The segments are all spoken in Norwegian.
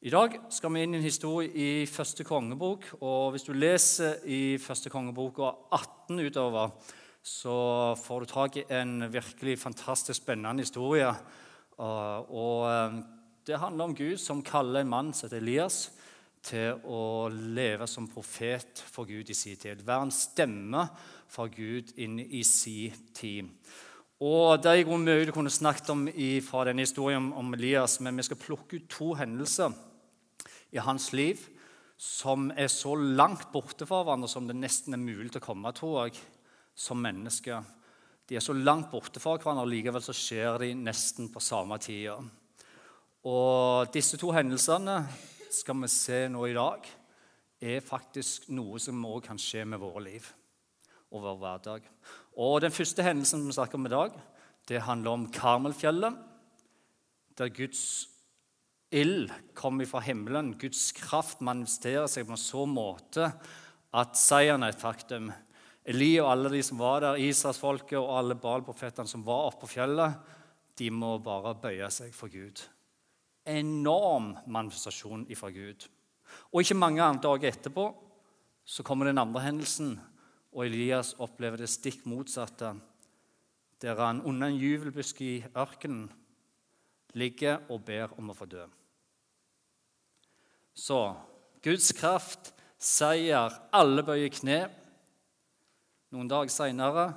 I dag skal vi inn i en historie i første kongebok. og Hvis du leser i første kongebok og 18 utover, så får du tak i en virkelig fantastisk spennende historie. Og eh, Det handler om Gud som kaller en mann som heter Elias, til å leve som profet for Gud i sin tid. Være en stemme for Gud inn i sin tid. Og Det er mye du kunne snakket om fra denne historien om Elias, men vi skal plukke ut to hendelser i hans liv som er så langt borte fra hverandre som det nesten er mulig til å komme, tror jeg, som mennesker. De er så langt borte fra hverandre, og likevel så skjer de nesten på samme tida. Og disse to hendelsene skal vi se nå i dag, er faktisk noe som òg kan skje med våre liv og vår hverdag. Og Den første hendelsen vi snakker om i dag, det handler om Karmelfjellet, der Guds ild kommer fra himmelen. Guds kraft manifesterer seg på en så måte at seieren er et faktum. Eli og alle de som var der, Israelsfolket og alle Baal-profetene som var oppe på fjellet, de må bare bøye seg for Gud. Enorm manifestasjon ifra Gud. Og ikke mange andre dager etterpå så kommer den andre hendelsen, og Elias opplever det stikk motsatte, der han under en juvelbusk i ørkenen ligger og ber om å få dø. Så Guds kraft, seier, alle bøyer kne. Noen dager seinere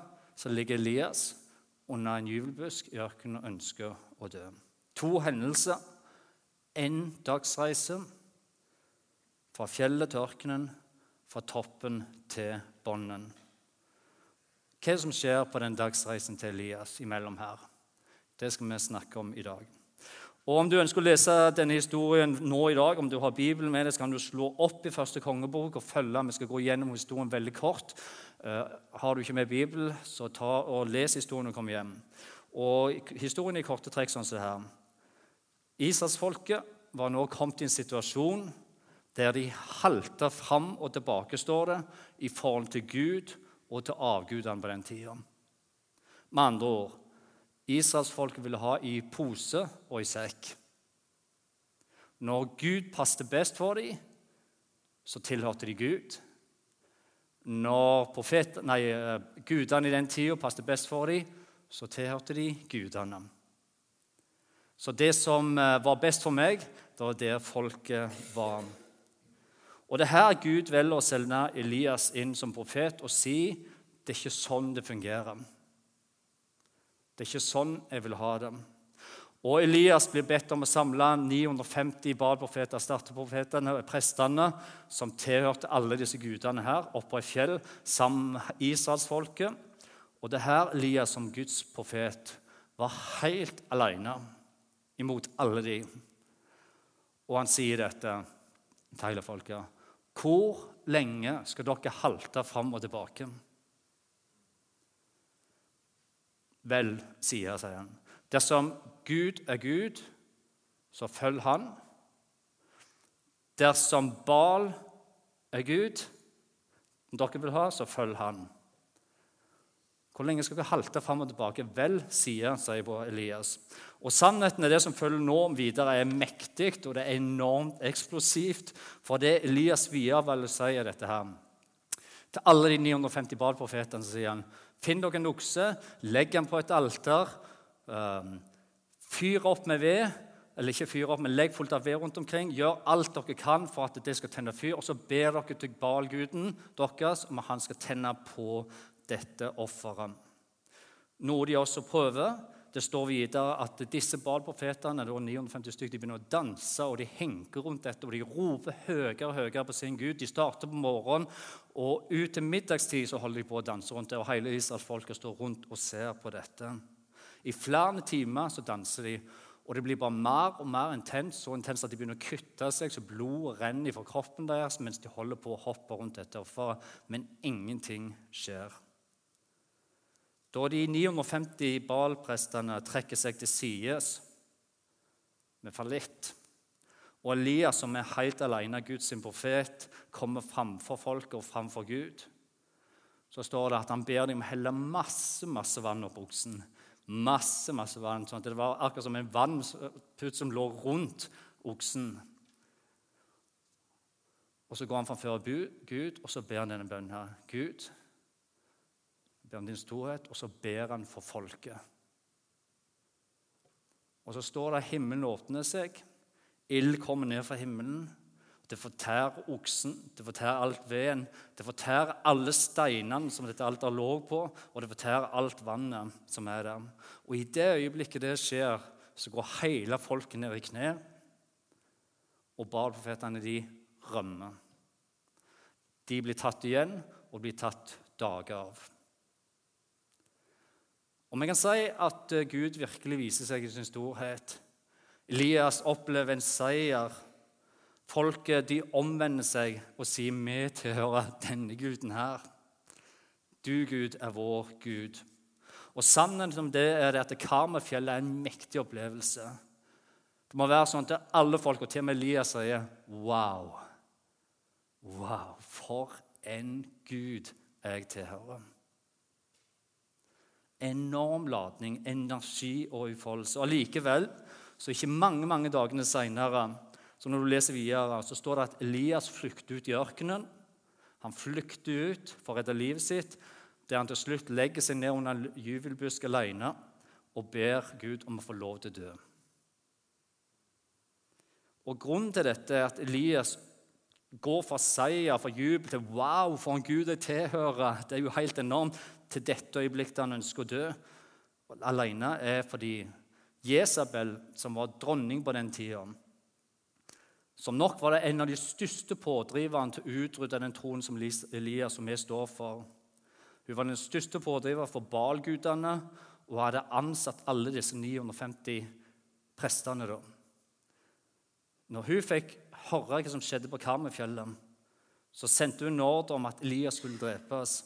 ligger Elias under en jubelbusk i ørkenen og ønsker å dø. To hendelser. Én dagsreise fra fjellet til ørkenen, fra toppen til bånden. Hva som skjer på den dagsreisen til Elias imellom her? Det skal vi snakke om i dag. Og Om du ønsker å lese denne historien nå i dag, om du har Bibelen med deg, så kan du slå opp i første kongebok og følge. Vi skal gå gjennom historien veldig kort. Uh, har du ikke med Bibel, så ta og les historien og kom hjem. Og Historien i korte trekk sånn som det her. Israelsfolket var nå kommet i en situasjon der de halta fram og tilbake, står det, i forhold til Gud og til avgudene på den tida. Med andre ord israelsfolket ville ha i pose og i sekk. Når Gud passet best for dem, så tilhørte de Gud. Når profet, nei, eh, gudene i den tida passet best for dem, så tilhørte de gudene. Så det som eh, var best for meg, det var der folket var. Og det er her Gud velger å sende Elias inn som profet og si det er ikke sånn det fungerer. Det er ikke sånn jeg vil ha det. Og Elias blir bedt om å samle 950 Baal-profeter, starteprofetene, prestene, som tilhørte alle disse gudene her, oppe i fjell sammen med israelsfolket. Og det her Elias som Guds profet var helt alene imot alle de. Og han sier dette til hele folket. Hvor lenge skal dere halte fram og tilbake? Vel, sier, sier han. Dersom Gud er Gud, så følg Han. Dersom Bal er Gud, som dere vil ha, så følg Han. Hvor lenge skal vi halte fram og tilbake? Vel, sier, sier Elias. Og Sannheten er det som følger nå videre, er mektig og det er enormt eksplosivt. For det Elias videre vil si, er dette her. Til alle de 950 Baal-profetene sier han Finn dere en okse, legg den på et alter. Um, fyr opp med ved, eller ikke fyr opp, men legg fullt av ved rundt omkring. Gjør alt dere kan for at det skal tenne fyr. Og så ber dere til Balguden deres om at han skal tenne på dette offeret. Noe de også prøver. Det står videre at disse Baal-profetene 950 stykker, de begynner å danse og de henker rundt dette og de roper høyere og høyere på sin Gud. De starter på morgenen, og ut til middagstid så holder de på å danse rundt det. Og hele Israelsfolket står rundt og ser på dette. I flere timer så danser de, og det blir bare mer og mer intenst, så intenst at de begynner å kutte seg, så blodet renner fra kroppen deres mens de holder på å hoppe rundt dette offeret. Men ingenting skjer. Da de 950 Baal-prestene trekker seg til sides med fallitt, og Elias, som er helt alene, Guds profet, kommer framfor folket og framfor Gud, så står det at han ber dem om å helle masse masse vann opp oksen. Masse, masse vann, sånn at Det var akkurat som en vannputt som lå rundt oksen. Og Så går han framfor Gud, og så ber han denne bønnen her. Gud, ber om din storhet, og så ber han for folket. Og så står det at himmelen åpner seg, ild kommer ned fra himmelen. Det fortærer oksen, det fortærer alt veden, det fortærer alle steinene som dette alteret lå på, og det fortærer alt vannet som er der. Og i det øyeblikket det skjer, så går hele folket ned i kne, og bar profetene de rømmer. De blir tatt igjen, og blir tatt dager av. Og vi kan si at eh, Gud virkelig viser seg i sin storhet. Elias opplever en seier. Folket de omvender seg og sier vi tilhører denne guden her. Du, Gud, er vår Gud. Og Sannheten om det er det at Karmefjellet er en mektig opplevelse. Det må være sånn at alle folk, og til og med Elias, sier wow. Wow, for en Gud jeg tilhører. Enorm ladning, energi og utfoldelse. Og Allikevel, så ikke mange mange dagene seinere, når du leser videre, så står det at Elias flykter ut i ørkenen. Han flykter ut for å redde livet sitt, der han til slutt legger seg ned under en juvelbusk alene og ber Gud om å få lov til å dø. Og Grunnen til dette er at Elias går fra seier, fra jubel til 'wow, for en Gud jeg tilhører'. Det er jo helt enormt til dette øyeblikket han ønsker å dø. Alene er fordi Jesabel, som var dronning på den tida, som nok var det en av de største pådriverne til å utrydde den troen som Elias som vi står for. Hun var den største pådriver for balgudene og hadde ansatt alle disse 950 prestene. da. Når hun fikk høre hva som skjedde på Karmøyfjellet, så sendte hun ordre om at Elias skulle drepes.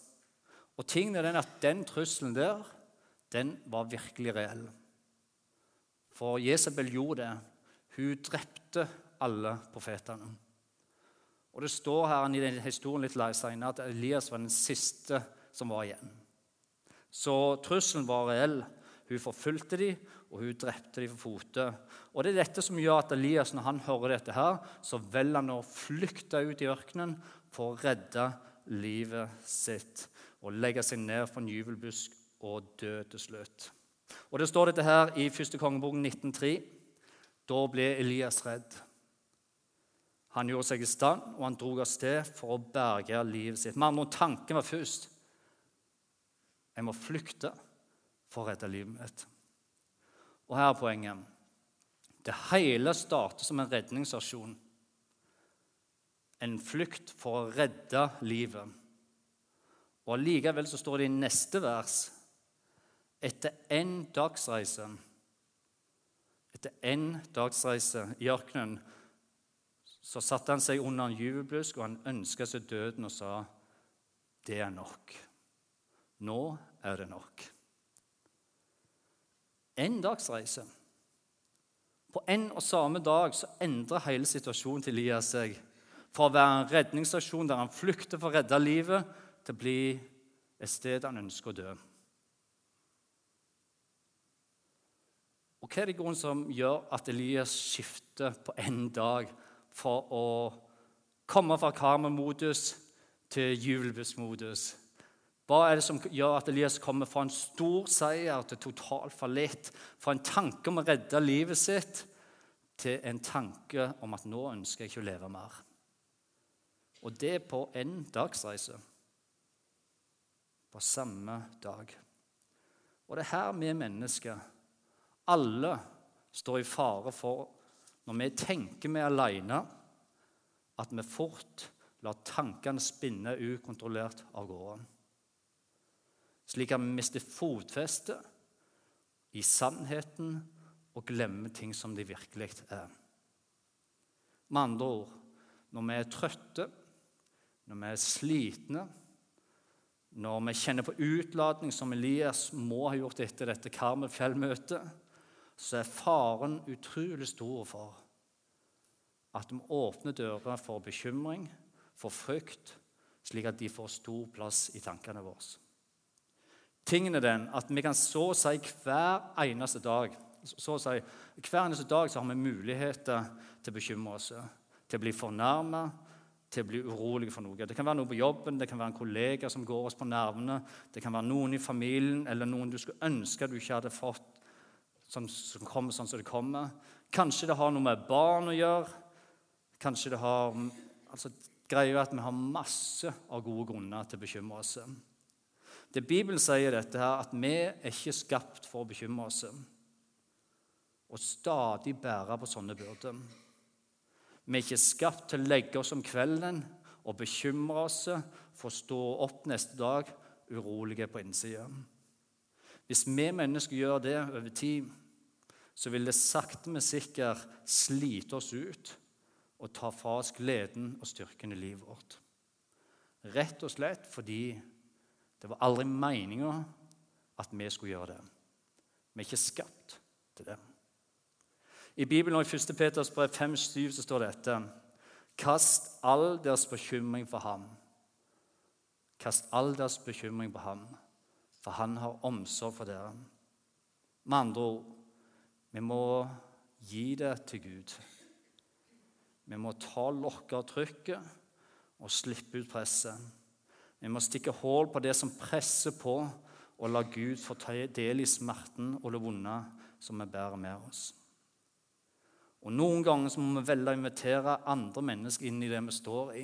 Og tingen er den at den trusselen der, den var virkelig reell. For Jesabel gjorde det. Hun drepte alle profetene. Og Det står her i den historien litt senere at Elias var den siste som var igjen. Så trusselen var reell. Hun forfulgte dem, og hun drepte dem for fote. Og Det er dette som gjør at Elias, når han hører dette, her, så velger han å flykte ut i ørkenen for å redde livet sitt og legge seg ned for en jubelbusk og dø til slutt. Og Det står dette her i 1. kongebok 19.3. Da ble Elias redd. Han gjorde seg i stand, og han dro av sted for å berge livet sitt. Men tanken var først jeg må flykte for å redde livet mitt. Og her er poenget. Det hele starter som en redningsaksjon. En flukt for å redde livet. Og Allikevel så står det i neste vers etter en dagsreise Etter en dagsreise i ørkenen så satte han seg under en jubelblusk, og han ønska seg døden og sa, 'Det er nok. Nå er det nok.' En dagsreise. På en og samme dag så endrer hele situasjonen til Elias seg. Fra å være en redningsstasjon der han flykter for å redde livet, til å bli et sted han ønsker å dø. Og Hva er det grunnen som gjør at Elias skifter på en dag for å komme fra karmemodus til jubelbussmodus? Hva er det som gjør at Elias kommer fra en stor seier til total fallitt? Fra en tanke om å redde livet sitt til en tanke om at nå ønsker jeg ikke å leve mer. Og det på en dagsreise. På samme dag. Og det er her vi mennesker, alle, står i fare for, når vi tenker vi er alene, at vi fort lar tankene spinne ukontrollert av gårde slik at vi mister fotfestet i sannheten og glemmer ting som de virkelig er. Med andre ord når vi er trøtte, når vi er slitne, når vi kjenner på utladning, som Elias må ha gjort etter dette Karmel-fjellmøtet, så er faren utrolig stor for at vi åpner dører for bekymring, for frykt, slik at de får stor plass i tankene våre. Tingen er den at vi kan så å si hver eneste dag så å si, Hver eneste dag så har vi muligheter til å bekymre oss, til å bli fornærmet, til å bli urolig for noe. Det kan være noe på jobben, det kan være en kollega som går oss på nervene, det kan være noen i familien eller noen du skulle ønske du ikke hadde fått, som, som kommer sånn som det kommer. Kanskje det har noe med barn å gjøre. Kanskje det har altså, Greia er at vi har masse av gode grunner til å bekymre oss. Det Bibelen sier, dette her, at vi er ikke skapt for å bekymre oss og stadig bære på sånne byrder. Vi er ikke skapt til å legge oss om kvelden og bekymre oss for å stå opp neste dag urolige på innsida. Hvis vi mennesker gjør det over tid, så vil det sakte, men sikkert slite oss ut og ta fra oss gleden og styrken i livet vårt. Rett og slett fordi det var aldri meninga at vi skulle gjøre det. Vi er ikke skapt til det. I Bibelen og i 1. Peters brev 5,7 så står dette Kast all deres bekymring for ham. Kast all deres bekymring på ham, for han har omsorg for dere. Med andre ord vi må gi det til Gud. Vi må ta lokket av trykket og slippe ut presset. Vi må stikke hull på det som presser på, og la Gud få ta del i smerten og det vonde som vi bærer med oss. Og Noen ganger så må vi velge å invitere andre mennesker inn i det vi står i,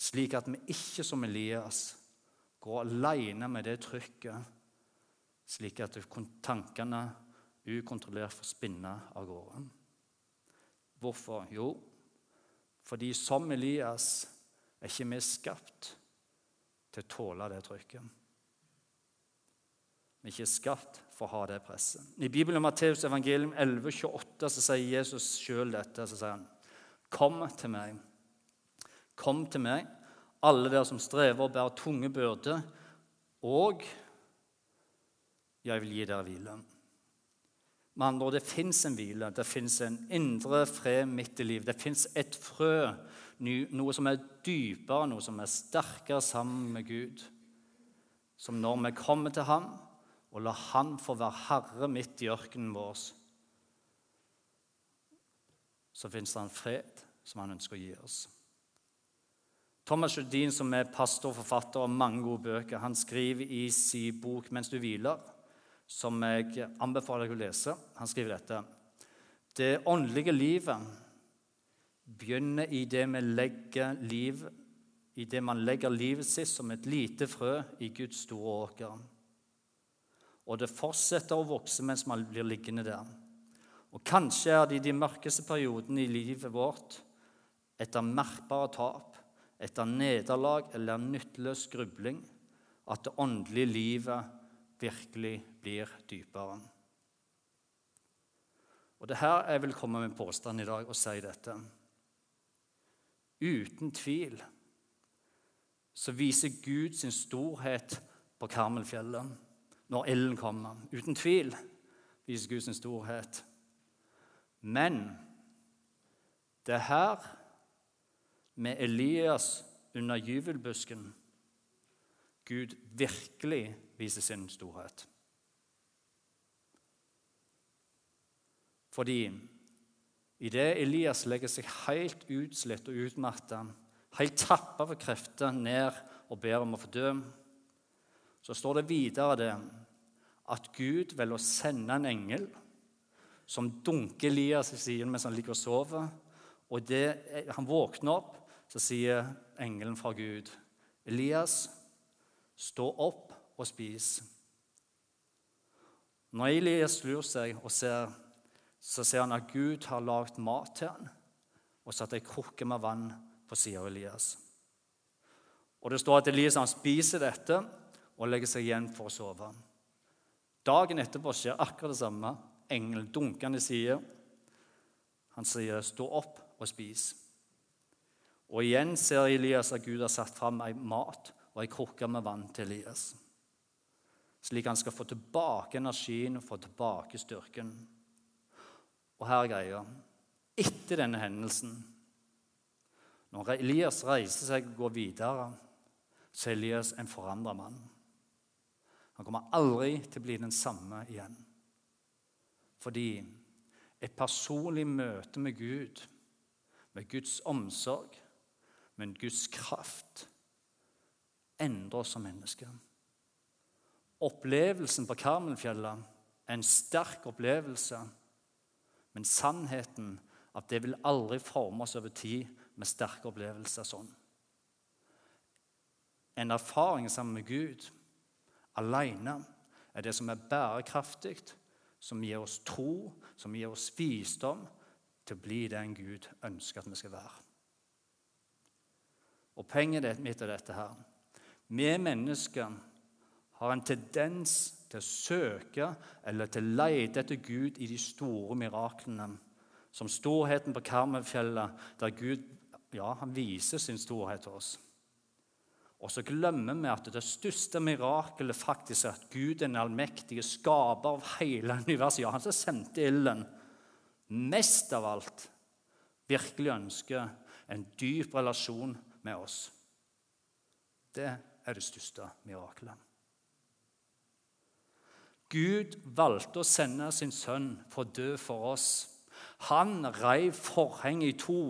slik at vi ikke som Elias går alene med det trykket, slik at tankene ukontrollert får spinne av gårde. Hvorfor? Jo, fordi som Elias er ikke vi skapt til å tåle det trykket. Vi er ikke skapt for å ha det presset. I Bibelen Matteus evangelium 11, 28, så sier Jesus sjøl dette. så sier han, Kom til meg. Kom til meg, alle dere som strever og bærer tunge byrder, og jeg vil gi dere hvile. Med andre ord, det fins en hvile, det fins en indre fred midt i livet. Det fins et frø, noe som er dypere, noe som er sterkere sammen med Gud. Som når vi kommer til ham, og la Han få være herre midt i ørkenen vår, så fins det en fred som han ønsker å gi oss. Thomas Judin, som er pastor og forfatter av mange gode bøker, han skriver i sin bok 'Mens du hviler', som jeg anbefaler deg å lese. Han skriver dette. Det åndelige livet begynner i det, liv, i det man legger livet sitt som et lite frø i Guds store åker og det fortsetter å vokse mens man blir liggende der. Og Kanskje er det i de mørkeste periodene i livet vårt, etter merkbare tap, etter nederlag eller nytteløs grubling, at det åndelige livet virkelig blir dypere. Og Det er her jeg vil komme med en påstand i dag og si dette. Uten tvil så viser Gud sin storhet på Karmelfjellet når ilden kommer. Uten tvil viser Gud sin storhet. Men det er her, med Elias under gyvelbusken, Gud virkelig viser sin storhet. Fordi idet Elias legger seg helt utslitt og utmatta, helt tappa for krefter, ned og ber om å få dø så står det videre det at Gud velger å sende en engel som dunker Elias i siden mens han ligger og sover. Og det, han våkner opp, så sier engelen fra Gud, 'Elias, stå opp og spis.' Når Elias snur seg og ser, så ser han at Gud har lagd mat til han og satt ei krukke med vann på sida av Elias. Og Det står at Elias han spiser dette, og legger seg igjen for å sove. Dagen etterpå skjer akkurat det samme. Engelen dunker i side. Han sier, 'Stå opp og spis'. Og igjen ser Elias at Gud har satt fram ei mat og ei krukke med vann til Elias, slik han skal få tilbake energien og få tilbake styrken. Og her er greia. Etter denne hendelsen, når Elias reiser seg og går videre, så er Elias en forandra mann. Han kommer aldri til å bli den samme igjen. Fordi et personlig møte med Gud, med Guds omsorg, Men Guds kraft endrer oss som mennesker. Opplevelsen på Karmelfjellet er en sterk opplevelse, men sannheten at det vil aldri forme oss over tid med sterke opplevelser sånn. En erfaring sammen med Gud alene er det som er bærekraftig, som gir oss tro, som gir oss visdom til å bli den Gud ønsker at vi skal være. Og Poenget mitt er dette her. Vi mennesker har en tendens til å søke eller til å lete etter Gud i de store miraklene, som storheten på Karmelfjellet, der Gud ja, han viser sin storhet til oss. Og så glemmer vi at det største mirakelet faktisk er at Gud den allmektige skaper av hele universet. Ja, han som sendte ilden. Mest av alt virkelig ønsker en dyp relasjon med oss. Det er det største mirakelet. Gud valgte å sende sin sønn for å dø for oss. Han reiv forhenget i to,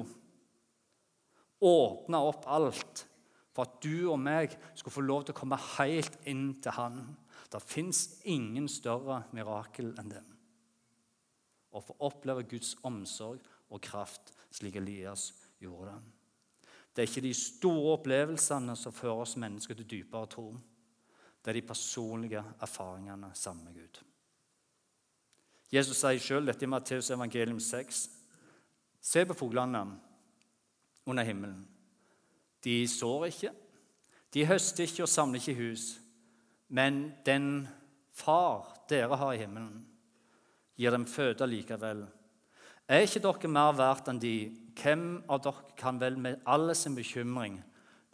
åpna opp alt for at du og meg skulle få lov til å komme helt inn til Han. Det fins ingen større mirakel enn det. Å få oppleve Guds omsorg og kraft slik Elias gjorde det. Det er ikke de store opplevelsene som fører oss mennesker til dypere tro. Det er de personlige erfaringene sammen med Gud. Jesus sier sjøl dette i Matteus evangelium 6. Se på fuglene under himmelen. De sår ikke, de høster ikke og samler ikke hus. Men den far dere har i himmelen, gir dem føde likevel. Er ikke dere mer verdt enn de? Hvem av dere kan vel med all sin bekymring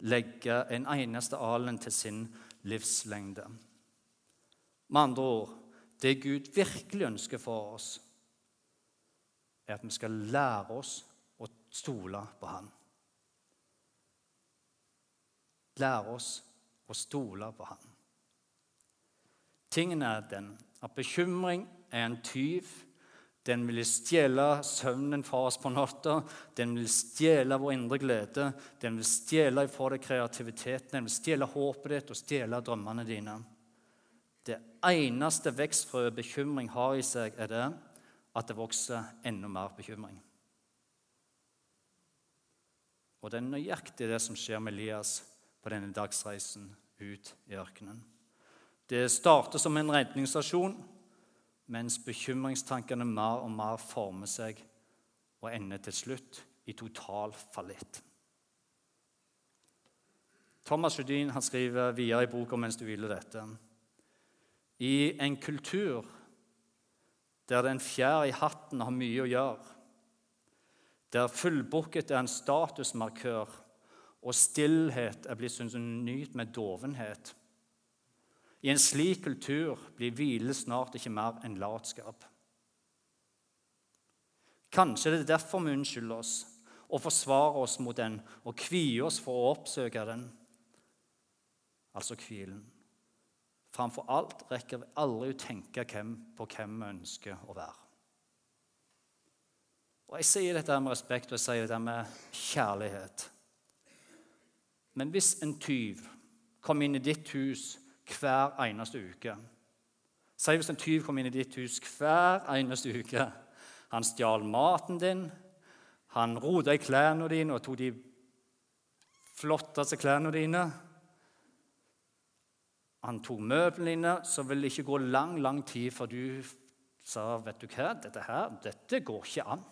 legge en eneste alen til sin livslengde? Med andre ord det Gud virkelig ønsker for oss, er at vi skal lære oss å stole på Han lære oss å stole på ham. Tingen er den at bekymring er en tyv. Den vil stjele søvnen fra oss på natta, den vil stjele vår indre glede, den vil stjele fra deg kreativiteten, den vil stjele håpet ditt og stjele drømmene dine. Det eneste vekstfrøet bekymring har i seg, er det at det vokser enda mer bekymring. Og det er nøyaktig det som skjer med Elias på denne dagsreisen ut i ørkenen. Det starter som en redningsstasjon, mens bekymringstankene mer og mer former seg og ender til slutt i total fallitt. Thomas Judin skriver videre i boka mens du hviler dette. I en kultur der den fjær i hatten har mye å gjøre, der fullbooket er en statusmarkør og stillhet er blitt synonymt med dovenhet. I en slik kultur blir hvile snart ikke mer enn latskap. Kanskje det er derfor vi unnskylder oss og forsvarer oss mot den og kvier oss for å oppsøke den, altså hvilen. Framfor alt rekker vi aldri å tenke på hvem vi ønsker å være. Og Jeg sier dette med respekt og jeg sier dette med kjærlighet. Men hvis en tyv kom inn i ditt hus hver eneste uke Si hvis en tyv kom inn i ditt hus hver eneste uke. Han stjal maten din, han rota i klærne dine og tok de flotteste klærne dine. Han tok møblene dine, så ville det ikke gå lang lang tid før du sa vet du hva, dette her, dette går ikke an.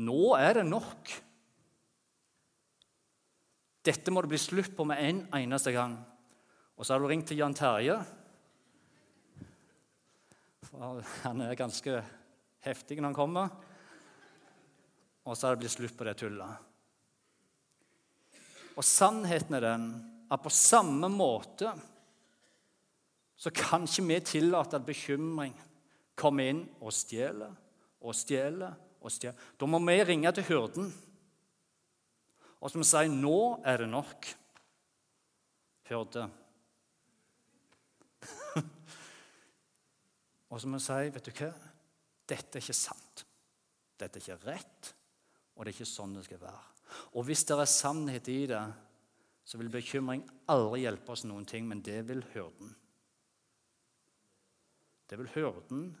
Nå er det nok. Dette må det bli slutt på med en eneste gang. Og så har du ringt til Jan Terje. For han er ganske heftig når han kommer. Og så har det blitt slutt på det tullet. Og sannheten er den at på samme måte så kan ikke vi tillate at bekymring kommer inn og stjeler og stjeler og stjeler. Da må vi ringe til hyrden og som sier 'Nå er det nok'. Hørte. og som sier, 'Vet du hva? Dette er ikke sant. Dette er ikke rett. Og det er ikke sånn det skal være. Og hvis det er sannhet i det, så vil bekymring aldri hjelpe oss noen ting, men det vil hyrden. Det vil hyrden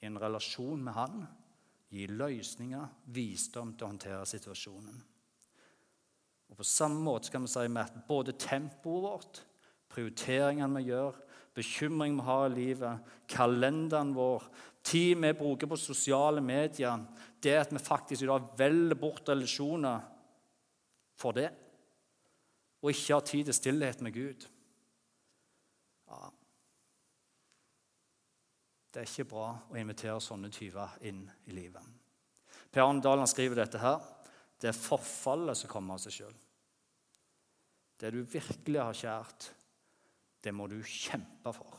i en relasjon med han gi løsninger, visdom til å håndtere situasjonen. Og På samme måte skal vi si med at både tempoet vårt, prioriteringene vi gjør, bekymring vi har i livet, kalenderen vår, tid vi bruker på sosiale medier, det at vi faktisk i dag velger bort relasjoner for det, og ikke har tid til stillhet med Gud ja. Det er ikke bra å invitere sånne tyver inn i livet. Per Arne Dahl skriver dette her. Det er forfallet som kommer av seg sjøl. Det du virkelig har kjært, det må du kjempe for.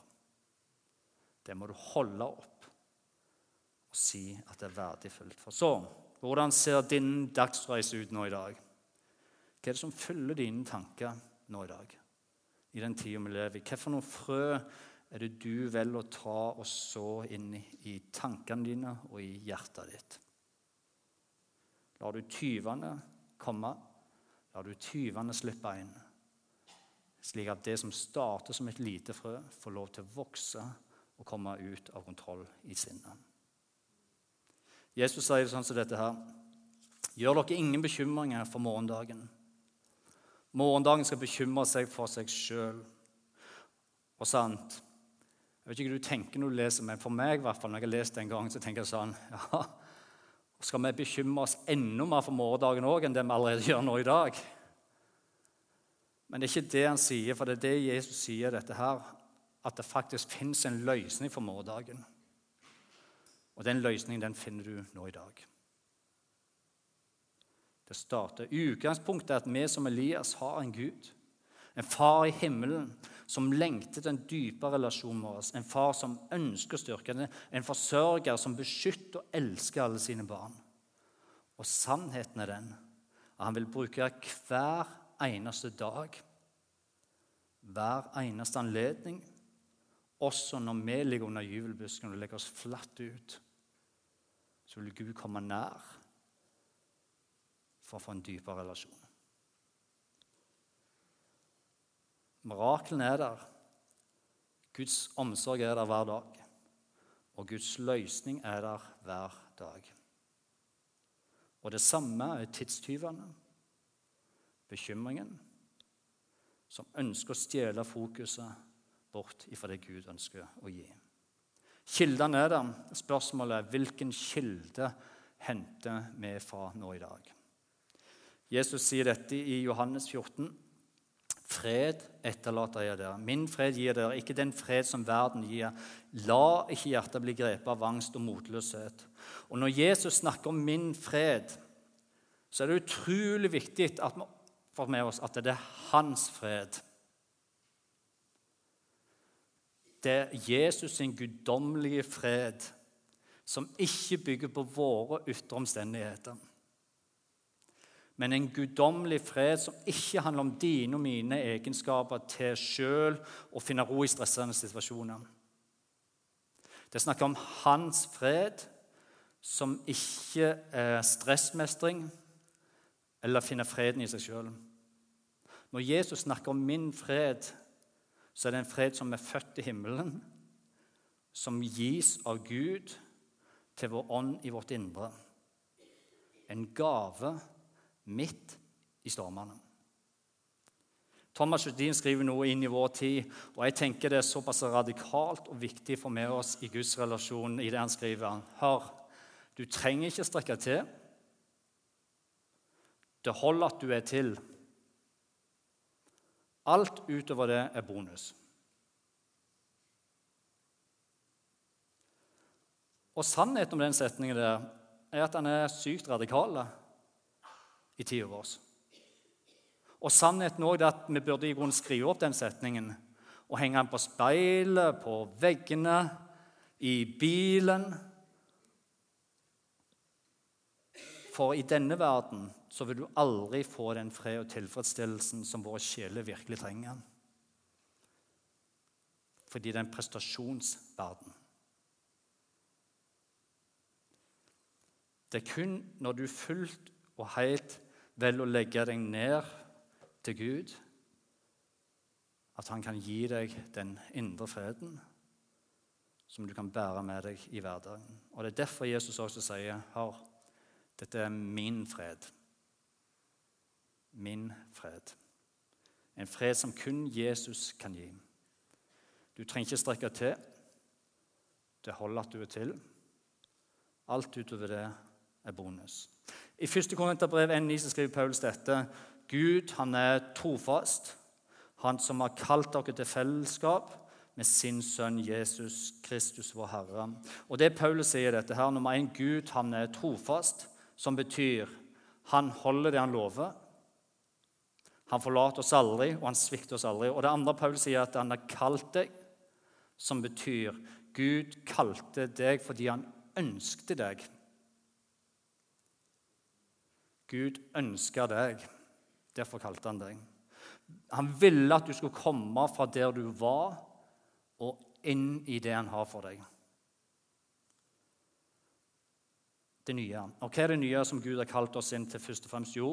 Det må du holde opp og si at det er verdifullt. For så, hvordan ser din dagsreise ut nå i dag? Hva er det som fyller dine tanker nå i dag? I den tida vi lever i? Hvilke noen frø er det du velger å ta og så inn i, tankene dine og i hjertet ditt? Lar du tyvene komme? Lar du tyvene slippe inn? Slik at det som starter som et lite frø, får lov til å vokse og komme ut av kontroll i sinnet. Jesus sier sånn som dette her. Gjør dere ingen bekymringer for morgendagen. Morgendagen skal bekymre seg for seg sjøl. Og sant Jeg vet ikke hva du tenker når du leser, men for meg, i hvert fall, når jeg har lest det en gang, så tenker jeg sånn ja, Skal vi bekymre oss enda mer for morgendagen òg enn det vi allerede gjør nå i dag? Men det er ikke det han sier, for det er det Jesus sier, dette her, at det faktisk fins en løsning for morgendagen. Og den løsningen den finner du nå i dag. Det starter. Utgangspunktet er at vi som Elias har en Gud. En far i himmelen som lengter til en dypere relasjon med oss. En far som ønsker å styrke det. En forsørger som beskytter og elsker alle sine barn. Og sannheten er den at han vil bruke hver eneste dag, hver eneste anledning, også når vi ligger under jubelbusken og legger oss flatt ut, så vil Gud komme nær for å få en dypere relasjon. Miraklene er der. Guds omsorg er der hver dag. Og Guds løsning er der hver dag. Og det samme er tidstyvene, bekymringen, som ønsker å stjele fokuset bort ifra det Gud ønsker å gi. Kildene er der. Spørsmålet er hvilken kilde henter vi fra nå i dag. Jesus sier dette i Johannes 14. Fred etterlater jeg dere. Min fred gir dere, ikke den fred som verden gir. La ikke hjertet bli grepet av angst og motløshet. Og Når Jesus snakker om min fred, så er det utrolig viktig at vi får med oss at det er hans fred. Det er Jesus sin guddommelige fred, som ikke bygger på våre ytre omstendigheter men en guddommelig fred som ikke handler om dine og mine egenskaper til sjøl å finne ro i stressende situasjoner. Det snakker om hans fred, som ikke er stressmestring eller finner freden i seg sjøl. Når Jesus snakker om min fred, så er det en fred som er født i himmelen, som gis av Gud til vår ånd i vårt indre. En gave midt i stormene. Thomas Judin skriver noe inn i vår tid, og jeg tenker det er såpass radikalt og viktig for med oss i Guds relasjon i det han skriver. Hør, du trenger ikke strekke til. Det holder at du er til. Alt utover det er bonus. Og Sannheten om den setningen der er at han er sykt radikal i tida vår. Og sannheten er at vi burde i grunnen skrive opp den setningen og henge den på speilet, på veggene, i bilen. For i denne verden så vil du aldri få den fred og tilfredsstillelsen som våre sjeler virkelig trenger. Fordi det er en prestasjonsverden. Det er kun når du fullt og helt velger å legge deg ned til Gud, at han kan gi deg den indre freden som du kan bære med deg i hverdagen. Og Det er derfor Jesus også sier Hør, dette er min fred. Min fred. En fred som kun Jesus kan gi. Du trenger ikke strekke til. Det holder at du er til. Alt utover det er bonus. I 1. Korinterbrev 1,9 skriver Paulus dette. Gud han er trofast, han som har kalt dere til fellesskap med sin sønn Jesus Kristus, vår Herre. Og det Paulus sier dette her, nummer én, Gud han er trofast, som betyr han holder det han lover. Han forlater oss aldri, og han svikter oss aldri. Og det andre Paulus sier, at han har kalt deg, som betyr Gud kalte deg fordi han ønskte deg. Gud ønska deg. Derfor kalte han deg. Han ville at du skulle komme fra der du var, og inn i det han har for deg. Det nye. Og Hva er det nye som Gud har kalt oss inn til? først og fremst? Jo,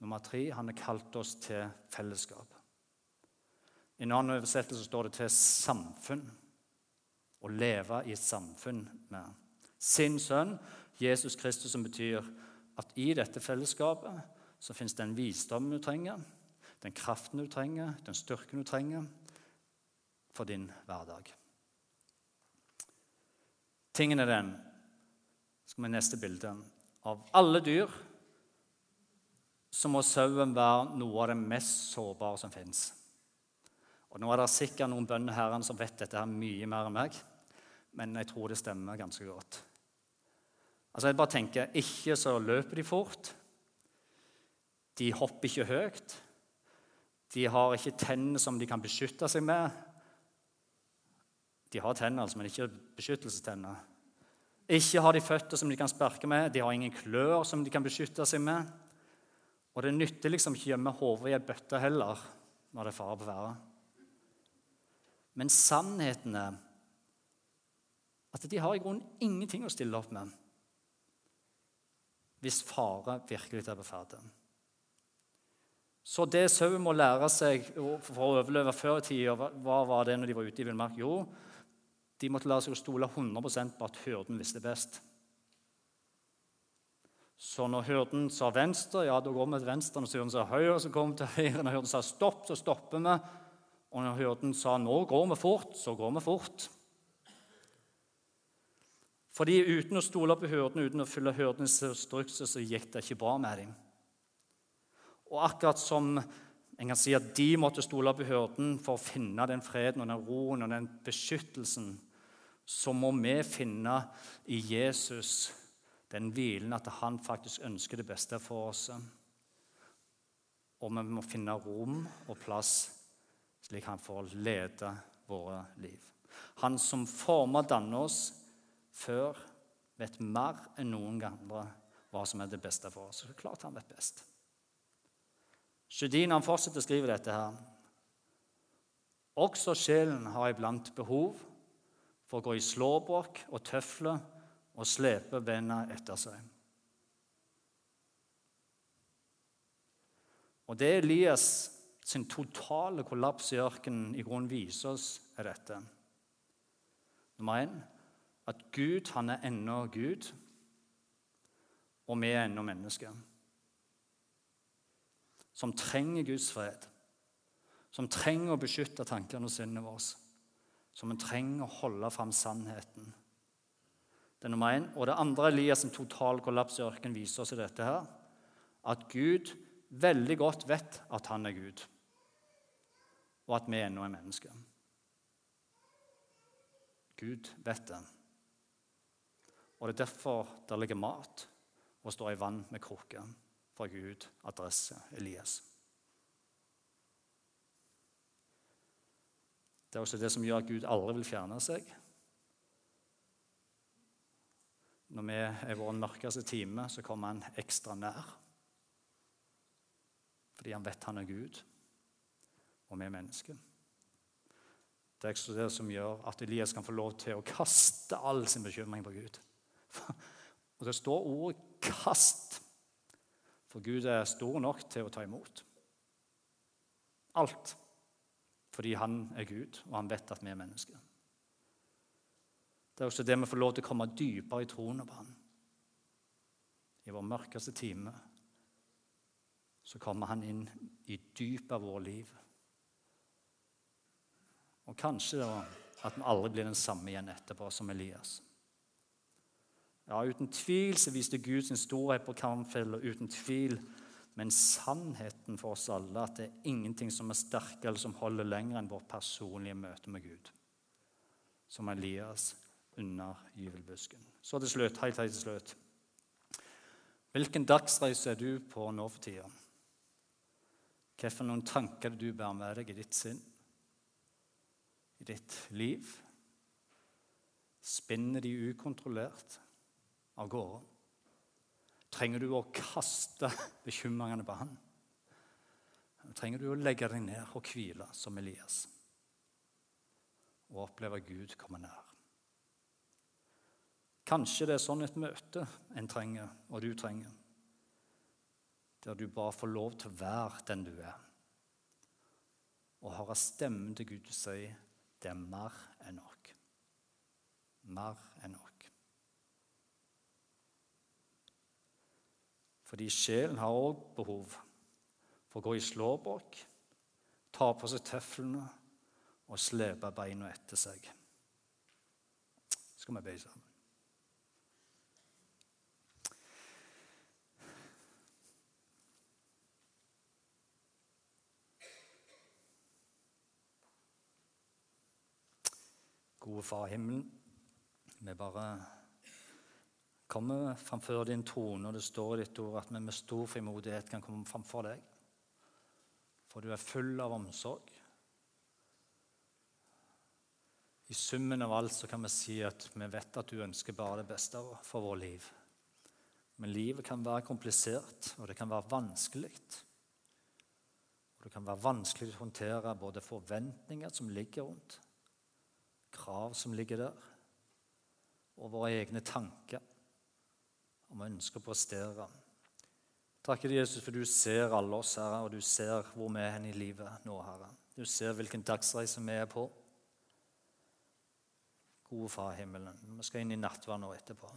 nummer tre, han har kalt oss til fellesskap. I en annen oversettelse står det til samfunn. Å leve i et samfunn med sin sønn, Jesus Kristus, som betyr at i dette fellesskapet så fins den visdommen du trenger, den kraften du trenger, den styrken du trenger for din hverdag. Tingen er den skal vi neste bilde, Av alle dyr så må sauen være noe av det mest sårbare som fins. Og Nå er det sikkert noen bønder som vet dette her mye mer enn meg, men jeg tror det stemmer ganske godt. Altså jeg bare tenker, Ikke så løper de fort. De hopper ikke høyt. De har ikke tenner som de kan beskytte seg med. De har tenner, altså, men ikke beskyttelsestenner. Ikke har de føtter som de kan sparke med. De har ingen klør som de kan beskytte seg med. Og det nytter liksom ikke å gjemme hodet i ei bøtte heller når det er fare på ferde. Men sannheten er at de har i grunnen ingenting å stille opp med hvis fare virkelig er på ferde. Så det sauen må lære seg for å overleve før i tida, hva var det når de var ute i villmark? Jo, de måtte lære seg å stole 100% på at hyrden visste best. Så når hyrden sa venstre, ja, da går vi til venstre. Når hyrden sa høyre, så går vi til høyre. Når hyrden sa stopp, så stopper vi. Og når hyrden sa nå går vi fort, så går vi fort. Fordi uten å stole på hyrdene, uten å følge hyrdenes instrukser, så gikk det ikke bra med dem. Og akkurat som en kan si at de måtte stole på hyrden for å finne den freden og den roen og den beskyttelsen, så må vi finne i Jesus den hvilen at han faktisk ønsker det beste for oss. Og vi må finne rom og plass slik han får lede våre liv. Han som former og danner oss, før vet mer enn noen andre hva som er det beste for oss. Så klart han vet best. Sjødin fortsetter å skrive dette her. Også sjelen har iblant behov for å gå i slåbrok og tøfler og slepe bena etter seg. Og Det Elias sin totale kollaps i ørkenen i grunnen viser oss, er dette. Nummer én at Gud han er ennå Gud, og vi er ennå mennesker. Som trenger Guds fred, som trenger å beskytte tankene og sinnet våre. Som vi trenger å holde fram sannheten. Det er nummer én. Og det andre Elias' en total kollaps i ørkenen viser oss i dette her, at Gud veldig godt vet at han er Gud, og at vi ennå er mennesker. Gud vet det. Og det er derfor der ligger mat og står i vann med krukke fra Gud, adresse Elias. Det er også det som gjør at Gud aldri vil fjerne seg. Når vi er i vår mørkeste time, så kommer han ekstra nær. Fordi han vet han er Gud, og vi er mennesker. Det er også det som gjør at Elias kan få lov til å kaste all sin bekymring på Gud. Og det står ordet 'kast'. For Gud er stor nok til å ta imot. Alt. Fordi han er Gud, og han vet at vi er mennesker. Det er også det vi får lov til å komme dypere i troen på han. I vår mørkeste time så kommer han inn i dypet av vårt liv. Og kanskje da at vi aldri blir den samme igjen etterpå som Elias. Ja, Uten tvil så viste Gud sin storhet på Karmfjell, og uten tvil, men sannheten for oss alle at det er ingenting som er sterkere eller som holder lenger enn vårt personlige møte med Gud. Som Elias under gyvelbusken. Så til slutt, helt, helt til slutt. Hvilken dagsreise er du på nå for tida? Hvilke tanker du bærer med deg i ditt sinn, i ditt liv? Spinner de ukontrollert av gårde? Trenger du å kaste bekymringene på han? Trenger du å legge deg ned og hvile som Elias og oppleve Gud komme nær? Kanskje det er sånn et møte en trenger, og du trenger. Der du bare får lov til å være den du er. Og høre stemmen til Gud si det er mer enn nok. Mer enn nok. Fordi sjelen har òg behov for å gå i slåbrok, ta på seg tøflene og slepe beina etter seg. Skal vi be sammen? Gode Far i himmelen, vi bare kommer framfor din trone, og det står i ditt ord at vi med stor frimodighet kan komme framfor deg. For du er full av omsorg. I summen av alt så kan vi si at vi vet at du ønsker bare det beste for vårt liv. Men livet kan være komplisert, og det kan være vanskelig. Og det kan være vanskelig å håndtere både forventninger som ligger rundt, krav som ligger der, og våre egne tanker om vi ønske å prestere. Takker deg, Jesus, for du ser alle oss, Herre, og du ser hvor vi er hen i livet nå, Herre. Du ser hvilken dagsreise vi er på. Gode Far himmelen, vi skal inn i nattverd nå etterpå.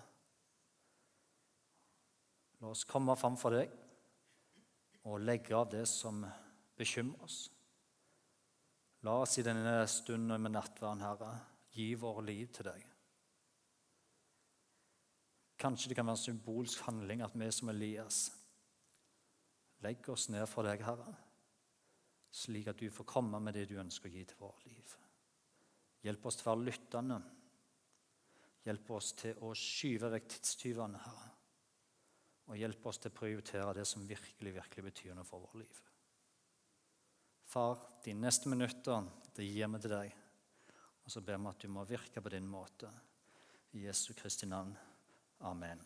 La oss komme fram for deg og legge av det som bekymrer oss. La oss i denne stunden med nattverden, Herre, gi våre liv til deg. Kanskje det kan være en symbolsk handling at vi som Elias legger oss ned for deg, Herre, slik at du får komme med det du ønsker å gi til vårt liv. Hjelp oss til å være lyttende. Hjelp oss til å skyve vekk tidstyvene, Herre. Og hjelp oss til å prioritere det som virkelig, virkelig betyr noe for vårt liv. Far, de neste minutter det gir vi til deg. Og så ber vi at du må virke på din måte. I Jesu Kristi navn. Amen.